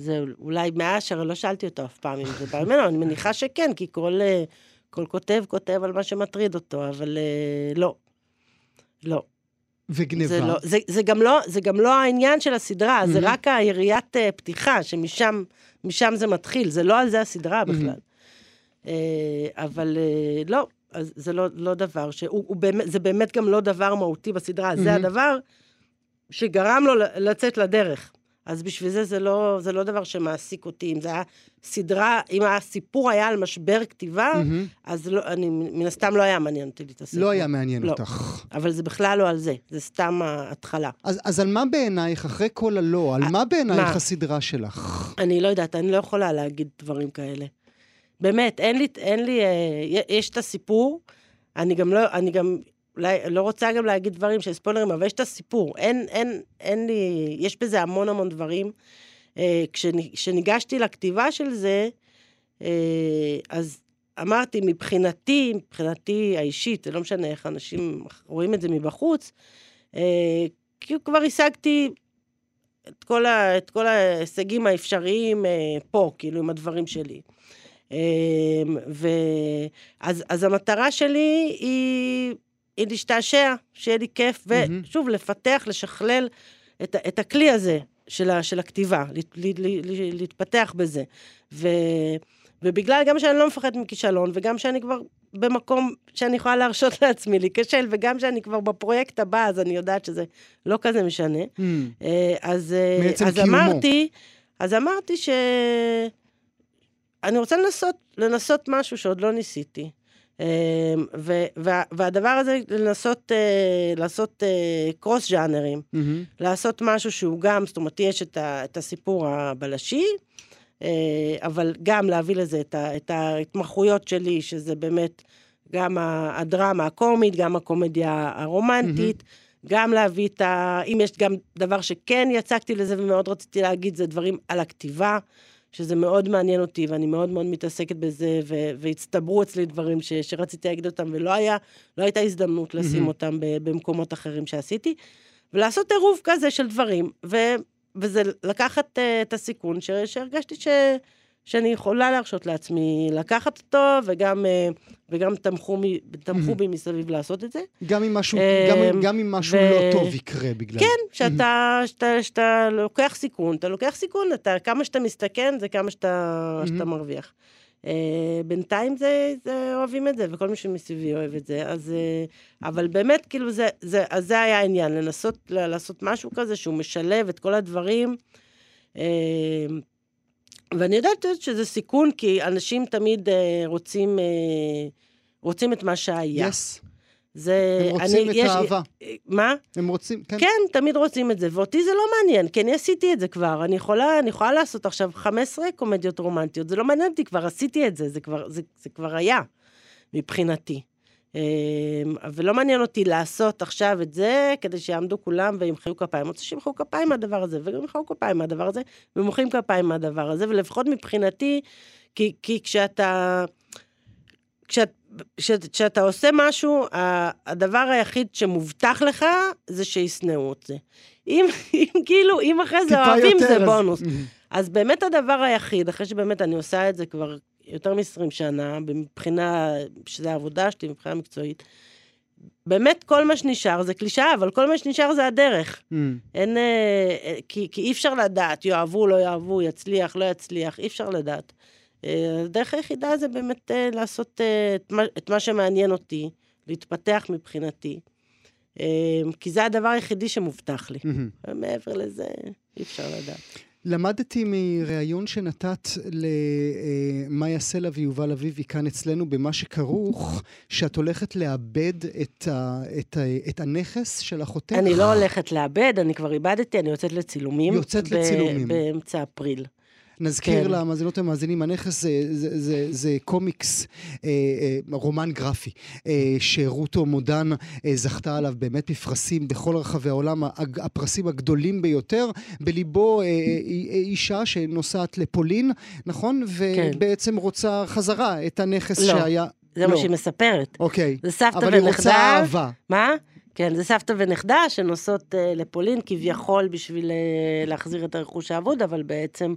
זה אולי מאשר, לא שאלתי אותו אף פעם אם זה בא ממנו, אני מניחה שכן, כי כל, אה, כל כותב כותב על מה שמטריד אותו, אבל לא. לא. וגניבה. זה, לא, זה, זה, גם לא, זה גם לא העניין של הסדרה, mm-hmm. זה רק היריית פתיחה, שמשם משם זה מתחיל, זה לא על זה הסדרה בכלל. Mm-hmm. אבל אה, לא, זה לא, לא דבר, שהוא, הוא באמת, זה באמת גם לא דבר מהותי בסדרה, mm-hmm. זה הדבר שגרם לו לצאת לדרך. אז בשביל זה זה לא, זה לא דבר שמעסיק אותי. אם זה היה סדרה, אם הסיפור היה על משבר כתיבה, mm-hmm. אז לא, אני, מן הסתם לא היה מעניין אותי להתעסק. לא היה מעניין לא. אותך. אבל זה בכלל לא על זה, זה סתם ההתחלה. אז, אז על מה בעינייך, אחרי כל הלא, על מה בעינייך מה? הסדרה שלך? אני לא יודעת, אני לא יכולה להגיד דברים כאלה. באמת, אין לי, אין לי, אה, יש את הסיפור, אני גם לא, אני גם אולי, לא רוצה גם להגיד דברים של ספוילרים, אבל יש את הסיפור. אין, אין, אין לי, יש בזה המון המון דברים. אה, כשניגשתי לכתיבה של זה, אה, אז אמרתי, מבחינתי, מבחינתי האישית, זה לא משנה איך אנשים רואים את זה מבחוץ, אה, כי כבר השגתי את כל, ה, את כל ההישגים האפשריים אה, פה, כאילו, עם הדברים שלי. אה, ואז אז המטרה שלי היא להשתעשע, שיהיה לי כיף, ושוב, לפתח, לשכלל את, את הכלי הזה של, ה, של הכתיבה, לה, לה, לה, להתפתח בזה. ו, ובגלל גם שאני לא מפחדת מכישלון, וגם שאני כבר במקום שאני יכולה להרשות לעצמי להיכשל, וגם שאני כבר בפרויקט הבא, אז אני יודעת שזה לא כזה משנה. Mm. אז, אה, אז אמרתי, אז אמרתי ש... אני רוצה לנסות, לנסות משהו שעוד לא ניסיתי. אמ, והדבר הזה, לנסות אה, לעשות קרוס ז'אנרים, mm-hmm. לעשות משהו שהוא גם, זאת אומרת, יש את הסיפור הבלשי, אה, אבל גם להביא לזה את ההתמחויות שלי, שזה באמת גם הדרמה הקומית, גם הקומדיה הרומנטית. Mm-hmm. גם להביא את ה... אם יש גם דבר שכן יצקתי לזה ומאוד רציתי להגיד, זה דברים על הכתיבה. שזה מאוד מעניין אותי, ואני מאוד מאוד מתעסקת בזה, ו- והצטברו אצלי דברים ש- שרציתי להגיד אותם, ולא היה, לא הייתה הזדמנות לשים mm-hmm. אותם במקומות אחרים שעשיתי, ולעשות עירוב כזה של דברים, ו- וזה לקחת uh, את הסיכון ש- שהרגשתי ש... שאני יכולה להרשות לעצמי לקחת אותו, וגם, אה, וגם תמכו, תמכו בי מסביב לעשות את זה. גם אם משהו, גם, אה, גם אם משהו ו... לא טוב יקרה בגלל. כן, שאתה, שאתה, שאתה לוקח סיכון, אתה לוקח סיכון, אתה, כמה שאתה מסתכן, זה כמה שאתה, שאתה מרוויח. Uh, בינתיים זה, זה אוהבים את זה, וכל מי שמסביבי אוהב את זה, אז... Uh, אבל באמת, כאילו, זה, זה, אז זה היה העניין, לנסות לעשות משהו כזה שהוא משלב את כל הדברים. Uh, ואני יודעת שזה סיכון, כי אנשים תמיד uh, רוצים, uh, רוצים את מה שהיה. Yes. זה... הם רוצים אני, את יש, האהבה. מה? הם רוצים, כן. כן, תמיד רוצים את זה, ואותי זה לא מעניין, כי אני עשיתי את זה כבר. אני יכולה, אני יכולה לעשות עכשיו 15 קומדיות רומנטיות, זה לא מעניין אותי, כבר עשיתי את זה, זה כבר, זה, זה כבר היה, מבחינתי. אמ, ולא מעניין אותי לעשות עכשיו את זה, כדי שיעמדו כולם וימחאו כפיים. רוצה שימחאו כפיים מהדבר הזה, וגם ימחאו כפיים מהדבר הזה, ומוחאים כפיים מהדבר הזה, ולפחות מבחינתי, כי, כי כשאתה... כשאת, כשאתה עושה משהו, הדבר היחיד שמובטח לך זה שישנאו את זה. אם, אם כאילו, אם אחרי זה אוהבים, זה בונוס. אז... אז באמת הדבר היחיד, אחרי שבאמת אני עושה את זה כבר יותר מ-20 שנה, מבחינה, שזה העבודה שלי, מבחינה מקצועית, באמת כל מה שנשאר זה קלישאה, אבל כל מה שנשאר זה הדרך. Mm. אין... אה, אה, כי, כי אי אפשר לדעת, יאהבו, לא יאהבו, יצליח, לא יצליח, אי אפשר לדעת. אה, הדרך היחידה זה באמת אה, לעשות אה, את מה, את מה שמעניין אותי, להתפתח מבחינתי. אה, כי זה הדבר היחידי שמובטח לי. מהמם. ומעבר לזה, אי אפשר לדעת. למדתי מראיון שנתת למאיה סלע ויובל אביבי כאן אצלנו במה שכרוך, שאת הולכת לאבד את, ה, את, ה, את הנכס של אחותך. אני לא הולכת לאבד, אני כבר איבדתי, אני יוצאת לצילומים. יוצאת ב- לצילומים. באמצע אפריל. נזכיר כן. למאזינות ומאזינים, הנכס זה, זה, זה, זה קומיקס, אה, אה, רומן גרפי, אה, שרוטו מודן אה, זכתה עליו באמת בפרסים בכל רחבי העולם, הפרסים הגדולים ביותר. בליבו אה, אה, אה, אישה שנוסעת לפולין, נכון? ובעצם רוצה חזרה את הנכס כן. לא, שהיה... זה מה שהיא מספרת. אוקיי. זה סבתא אבל היא רוצה ונכדה. אהבה. מה? כן, זה סבתא ונכדה שנוסעות uh, לפולין כביכול בשביל uh, להחזיר את הרכוש האבוד, אבל בעצם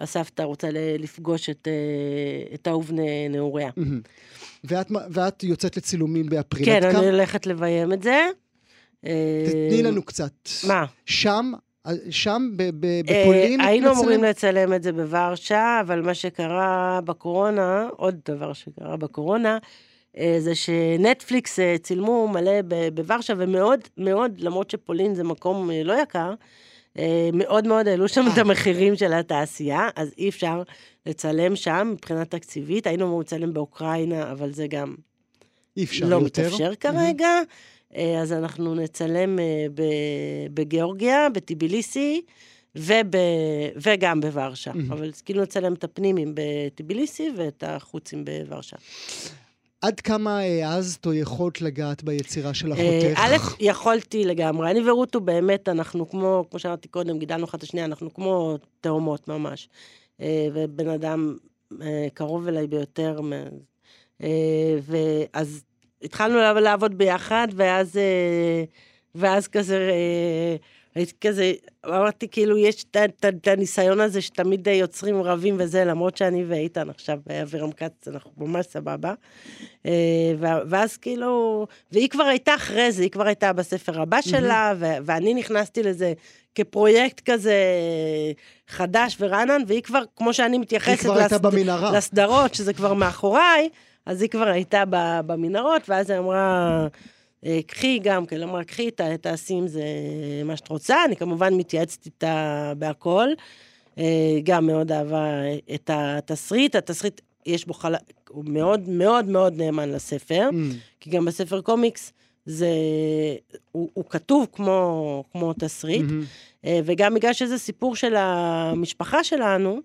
הסבתא רוצה לפגוש את, uh, את אהוב נעוריה. ואת, ואת יוצאת לצילומים באפריל. כן, אני כמה- הולכת לביים את זה. תתני לנו קצת. מה? שם, שם אה, בפולין? היינו? אמורים לצלם את זה בוורשה, אבל מה שקרה בקורונה, עוד דבר שקרה בקורונה, אה, זה שנטפליקס אה, צילמו מלא בוורשה, ומאוד מאוד, למרות שפולין זה מקום אה, לא יקר, אה, מאוד מאוד העלו שם את המחירים של התעשייה, אז אי אפשר לצלם שם מבחינה תקציבית. היינו אמורים לצלם באוקראינה, אבל זה גם אי אפשר לא יותר. מתאפשר כרגע. אה, אז אנחנו נצלם אה, בגיאורגיה, בטיביליסי, וב... וגם בוורשה. אבל כאילו נצלם את הפנימים בטיביליסי ואת החוצים בוורשה. עד כמה העזת או יכולת לגעת ביצירה של אה, אחותך? א', יכולתי לגמרי. אני ורוטו באמת, אנחנו כמו, כמו שאמרתי קודם, גידלנו אחת את השנייה, אנחנו כמו תאומות ממש. אה, ובן אדם אה, קרוב אליי ביותר. אה, ואז התחלנו לעב- לעבוד ביחד, ואז, אה, ואז כזה, אה, הייתי כזה, אמרתי כאילו, יש את הניסיון הזה שתמיד יוצרים רבים וזה, למרות שאני ואיתן עכשיו, אבירם כץ, אנחנו ממש סבבה. אה, ואז כאילו, והיא כבר הייתה אחרי זה, היא כבר הייתה בספר הבא שלה, ו- ואני נכנסתי לזה כפרויקט כזה חדש ורענן, והיא כבר, כמו שאני מתייחסת לסד-. לסדרות, שזה כבר מאחוריי, אז היא כבר הייתה במנהרות, ואז היא אמרה, קחי גם כן, אמרה, קחי, תעשי עם זה מה שאת רוצה, אני כמובן מתייעצת איתה בהכל. אה, גם מאוד אהבה את התסריט, התסריט, יש בו חלק, הוא מאוד מאוד מאוד נאמן לספר, Mm. כי גם בספר קומיקס זה, הוא, הוא כתוב כמו, כמו תסריט. אה, וגם בגלל שזה סיפור של המשפחה שלנו,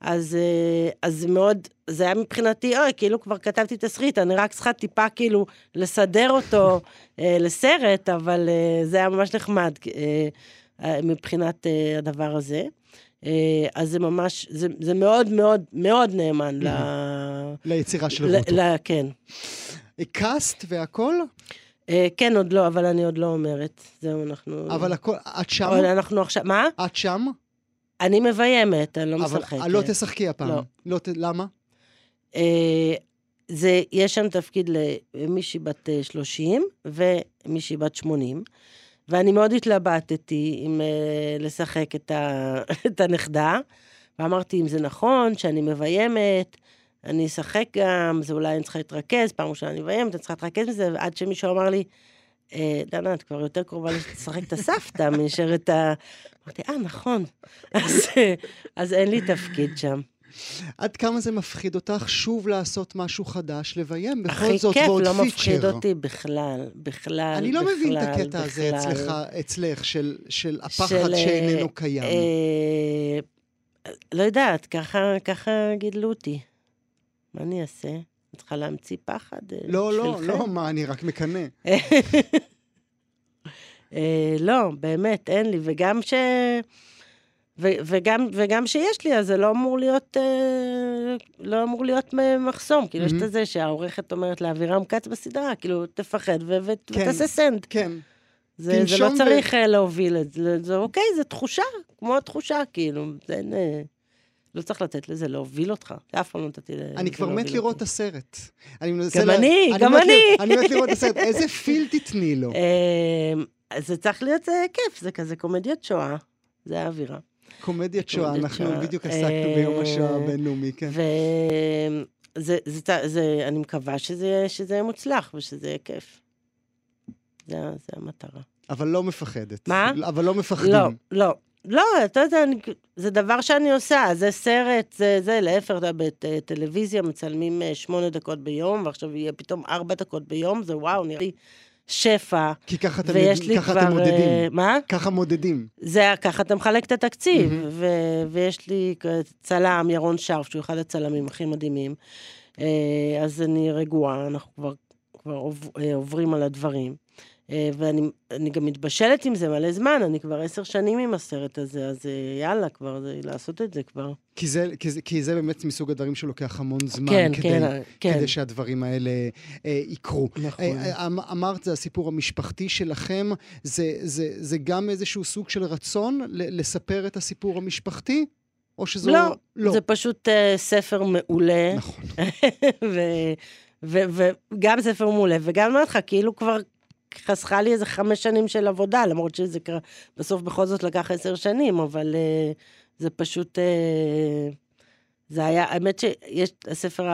אז, אה, אז מאוד, זה היה מבחינתי, אוי, כאילו כבר כתבתי תסריט, אני רק צריכה טיפה כאילו לסדר אותו אה, לסרט, אבל אה, זה היה ממש נחמד מבחינת הדבר הזה. אז זה ממש, זה, זה מאוד מאוד מאוד נאמן ל... ליצירה של רוטו. ל- כן. קאסט והכל? כן, עוד לא, אבל אני עוד לא אומרת. זהו, אנחנו... אבל הכל, את שם? אנחנו עכשיו, מה? את שם? אני מביימת, אני לא אבל משחקת. לא תשחקי הפעם. לא. לא ת- למה? אה, זה, יש שם תפקיד למישהי בת אה, 30 ומישהי בת 80, ואני מאוד התלבטתי אם אה, לשחק את, ה, את הנכדה, ואמרתי, אם זה נכון, שאני מביימת, אני אשחק גם, זה אולי אני צריכה להתרכז, פעם ראשונה אני מביימת, אני צריכה להתרכז בזה, עד שמישהו אמר לי, אה, דנה, את כבר יותר קרובה לשחק את הסבתא מאשר את ה... אמרתי, אה, נכון. אז, אה, אז אין לי תפקיד שם. עד כמה זה מפחיד אותך שוב לעשות משהו חדש, לביים? בכל הכי זאת, כיף, ועוד לא פיצ'ר. מפחיד אותי בכלל, בכלל, אני לא מבין את בכלל, הקטע הזה בכלל. אצלך, אצלך, של, של הפחד של, אה, שאיננו קיים. אה, לא יודעת, ככה, ככה גידלו אותי. מה אני אעשה? אני צריכה להמציא פחד אה, לא, לא, בשבילכם? לא, מה, אני רק מקנא. אה, לא, באמת, אין לי, וגם ש... ו- וגם, וגם שיש לי, אז זה לא אמור להיות, אה, לא אמור להיות מחסום. כאילו, יש את מהמם. הזה שהעורכת אומרת לאבירם כץ בסדרה, כאילו, תפחד ו- ו- כן. ותעשה סנד. כן. זה, זה לא צריך. להוביל את זה, זה אוקיי, זה תחושה, כמו תחושה, כאילו, זה אין... אה, לא צריך לתת לזה להוביל אותך. אף פעם לא נתתי לזה אני כבר מת להוביל לראות את אותי. הסרט. גם אני, גם אני. אני מת לראות את הסרט. איזה פיל תתני לו? אמ, זה צריך להיות אה, כיף, זה כזה קומדיית שואה. זה האווירה. קומדיית שואה, אנחנו. בדיוק עסקנו אה, ביום השואה הבינלאומי, כן. זה, זה, זה, אני מקווה שזה, שזה יהיה מוצלח ושזה יהיה כיף. זה, זה המטרה. אבל לא מפחדת. מה? אבל לא מפחדים. לא, לא. לא, אתה יודע, אני, זה דבר שאני עושה, זה סרט, זה, זה להפך, אתה יודע, בטלוויזיה מצלמים אה, שמונה דקות ביום, ועכשיו יהיה פתאום ארבע דקות ביום, זה וואו, נראה לי שפע, כי ככה אתם, ככה כבר... אתם מודדים. אה, מה? ככה מודדים. זה ככה אתה מחלק את התקציב, מהמם. ו- ויש לי צלם, ירון שרף, שהוא אחד הצלמים הכי מדהימים, אה, אז אני רגועה, אנחנו כבר, כבר עוב- עוברים על הדברים. אה, ואני אני גם מתבשלת עם זה מלא זמן, אני כבר עשר שנים עם הסרט הזה, אז אה, יאללה, כבר, זה, לעשות את זה כבר. כי זה, כי, זה, כי זה באמת מסוג הדברים שלוקח המון זמן כן, כדי, כן, אה, כן. כדי שהדברים האלה אה, יקרו. נכון. אה, אמ- אמרת, זה הסיפור המשפחתי שלכם, זה, זה, זה גם איזשהו סוג של רצון לספר את הסיפור המשפחתי? או שזו... לא, לא. זה פשוט אה, ספר מעולה. נכון. ו- וגם ספר מעולה, וגם אומרת לך, כאילו כבר חסכה לי איזה חמש שנים של עבודה, למרות שזה קרה, בסוף בכל זאת לקח עשר שנים, אבל uh, זה פשוט, uh, זה היה, האמת שיש, הספר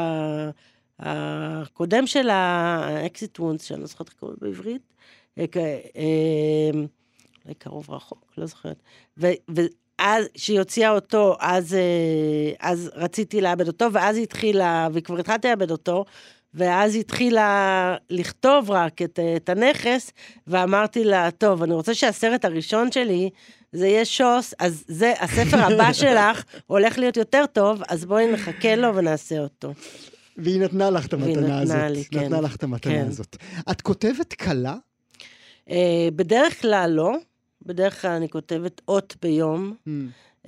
הקודם של ה Exit Wounds, שאני לא זוכרת איך קוראים בעברית, אה, קרוב רחוק, לא זוכרת. ואז, כשהיא הוציאה אותו, אז, אז רציתי לעבד אותו, ואז היא התחילה, וכבר התחלתי לעבד אותו, ואז התחילה לכתוב רק את, אה, את הנכס, ואמרתי לה, טוב, אני רוצה שהסרט הראשון שלי, זה יהיה שוס, אז זה, הספר הבא שלך הולך להיות יותר טוב, אז בואי נחכה לו ונעשה אותו. והיא נתנה לך את והיא המתנה נתנה הזאת. לי, כן. נתנה לך את המתנה כן. הזאת. את כותבת קלה? אה, בדרך כלל לא, בדרך כלל אני כותבת אות ביום. Hmm.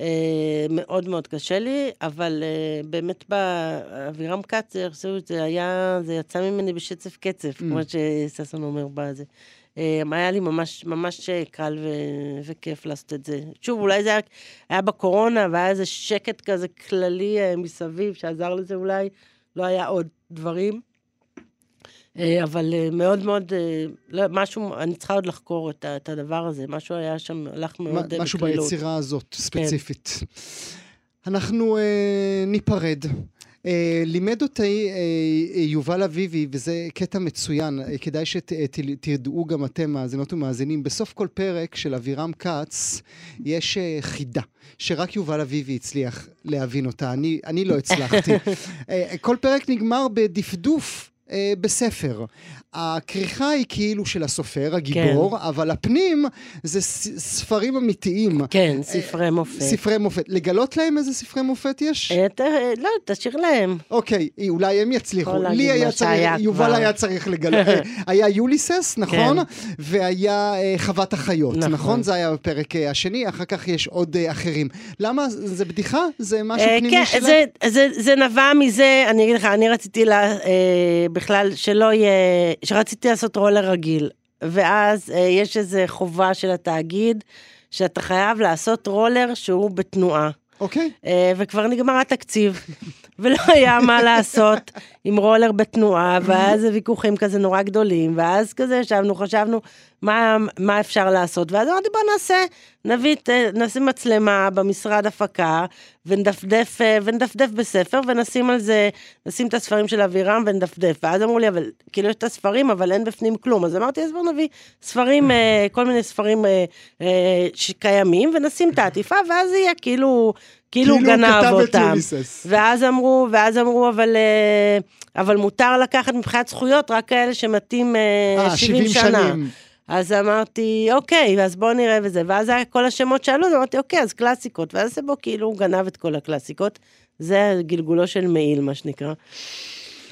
אה, מאוד מאוד קשה לי, אבל אה, באמת באבירם איכשהו זה היה, זה יצא ממני בשצף קצף, כמו שששון אומר בזה. אה, היה לי ממש ממש קל ו- וכיף לעשות את זה. שוב, אולי זה היה, היה בקורונה, והיה איזה שקט כזה כללי מסביב, שעזר לזה אולי, לא היה עוד דברים. אה, אבל אה, מאוד מאוד, אה, לא, משהו, אני צריכה עוד לחקור את, הדבר הזה, משהו היה שם, הלך מאוד אה, משהו בקלילות. ביצירה הזאת, ספציפית. אנחנו אה, ניפרד. אה, לימד אותי אה, יובל אביבי, וזה קטע מצוין, אה, כדאי שתדעו גם אתם, מאזינות ומאזינים, בסוף כל פרק של אבירם כץ יש אה, חידה, שרק יובל אביבי הצליח להבין אותה, אני, אני לא הצלחתי. אה, כל פרק נגמר בדפדוף. אה, בספר. הכריכה היא כאילו של הסופר, הגיבור, אבל הפנים זה ספרים אמיתיים. כן, ספרי מופת. ספרי מופת. לגלות להם איזה ספרי מופת יש? אה, ת- אה, לא, תשאיר להם. אוקיי, אולי הם יצליחו. לי היה צריך, יובל כבר. היה צריך לגלות. אה, היה יוליסס, נכון? כן. והיה אה, חוות החיות, נכון. נכון? זה היה בפרק אה, השני, אחר כך יש עוד אה, אחרים. למה? זה בדיחה? זה משהו אה, פנימי כן, שלהם? זה, זה, זה נבע מזה, אני אגיד לך, אני רציתי לה, אה, בכלל שלא יהיה, שרציתי לעשות רולר רגיל. ואז אה, יש איזו חובה של התאגיד, שאתה חייב לעשות רולר שהוא בתנועה. אוקיי. אה, וכבר נגמר התקציב, ולא היה מה לעשות עם רולר בתנועה, ואז ויכוחים כזה נורא גדולים, ואז כזה ישבנו, חשבנו מה, מה אפשר לעשות, ואז אמרתי בוא נעשה, נביא, נשים מצלמה במשרד הפקה, ונדפדף, ונדפדף בספר, ונשים על זה, נשים את הספרים של אבירם ונדפדף, ואז אמרו לי, אבל כאילו יש את הספרים, אבל אין בפנים כלום, אז אמרתי, אז בואו נביא ספרים, אה, כל מיני ספרים אה, אה, שקיימים, ונשים את העטיפה, ואז יהיה כאילו... כאילו הוא גנב אותם. ואז אמרו, ואז אמרו, אבל, אה, אבל מותר לקחת מבחינת זכויות רק כאלה שמתים אה, 70 70 שנה. שנים. אז אמרתי, אוקיי, אז בואו נראה וזה. ואז כל השמות שעלו, אז אמרתי, אוקיי, אז קלאסיקות. ואז זה בו כאילו הוא גנב את כל הקלאסיקות. זה גלגולו של מעיל, מה שנקרא.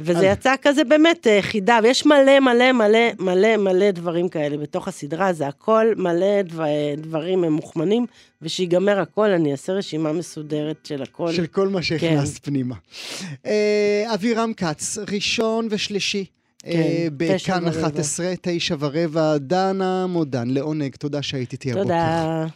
וזה יצא כזה באמת אה, חידה, ויש מלא מלא מלא מלא מלא דברים כאלה בתוך הסדרה, זה הכל מלא דבר, דברים מוכמנים, ושיגמר הכל, אני אעשה רשימה מסודרת של הכל. של כל מה שהכנסת כן. פנימה. אה, אבירם כץ, ראשון ושלישי. אה, כן, בכאן ורבע. 11, תשע ורבע, דנה מודן, לעונג, תודה שהיית איתי הבוקר. תודה.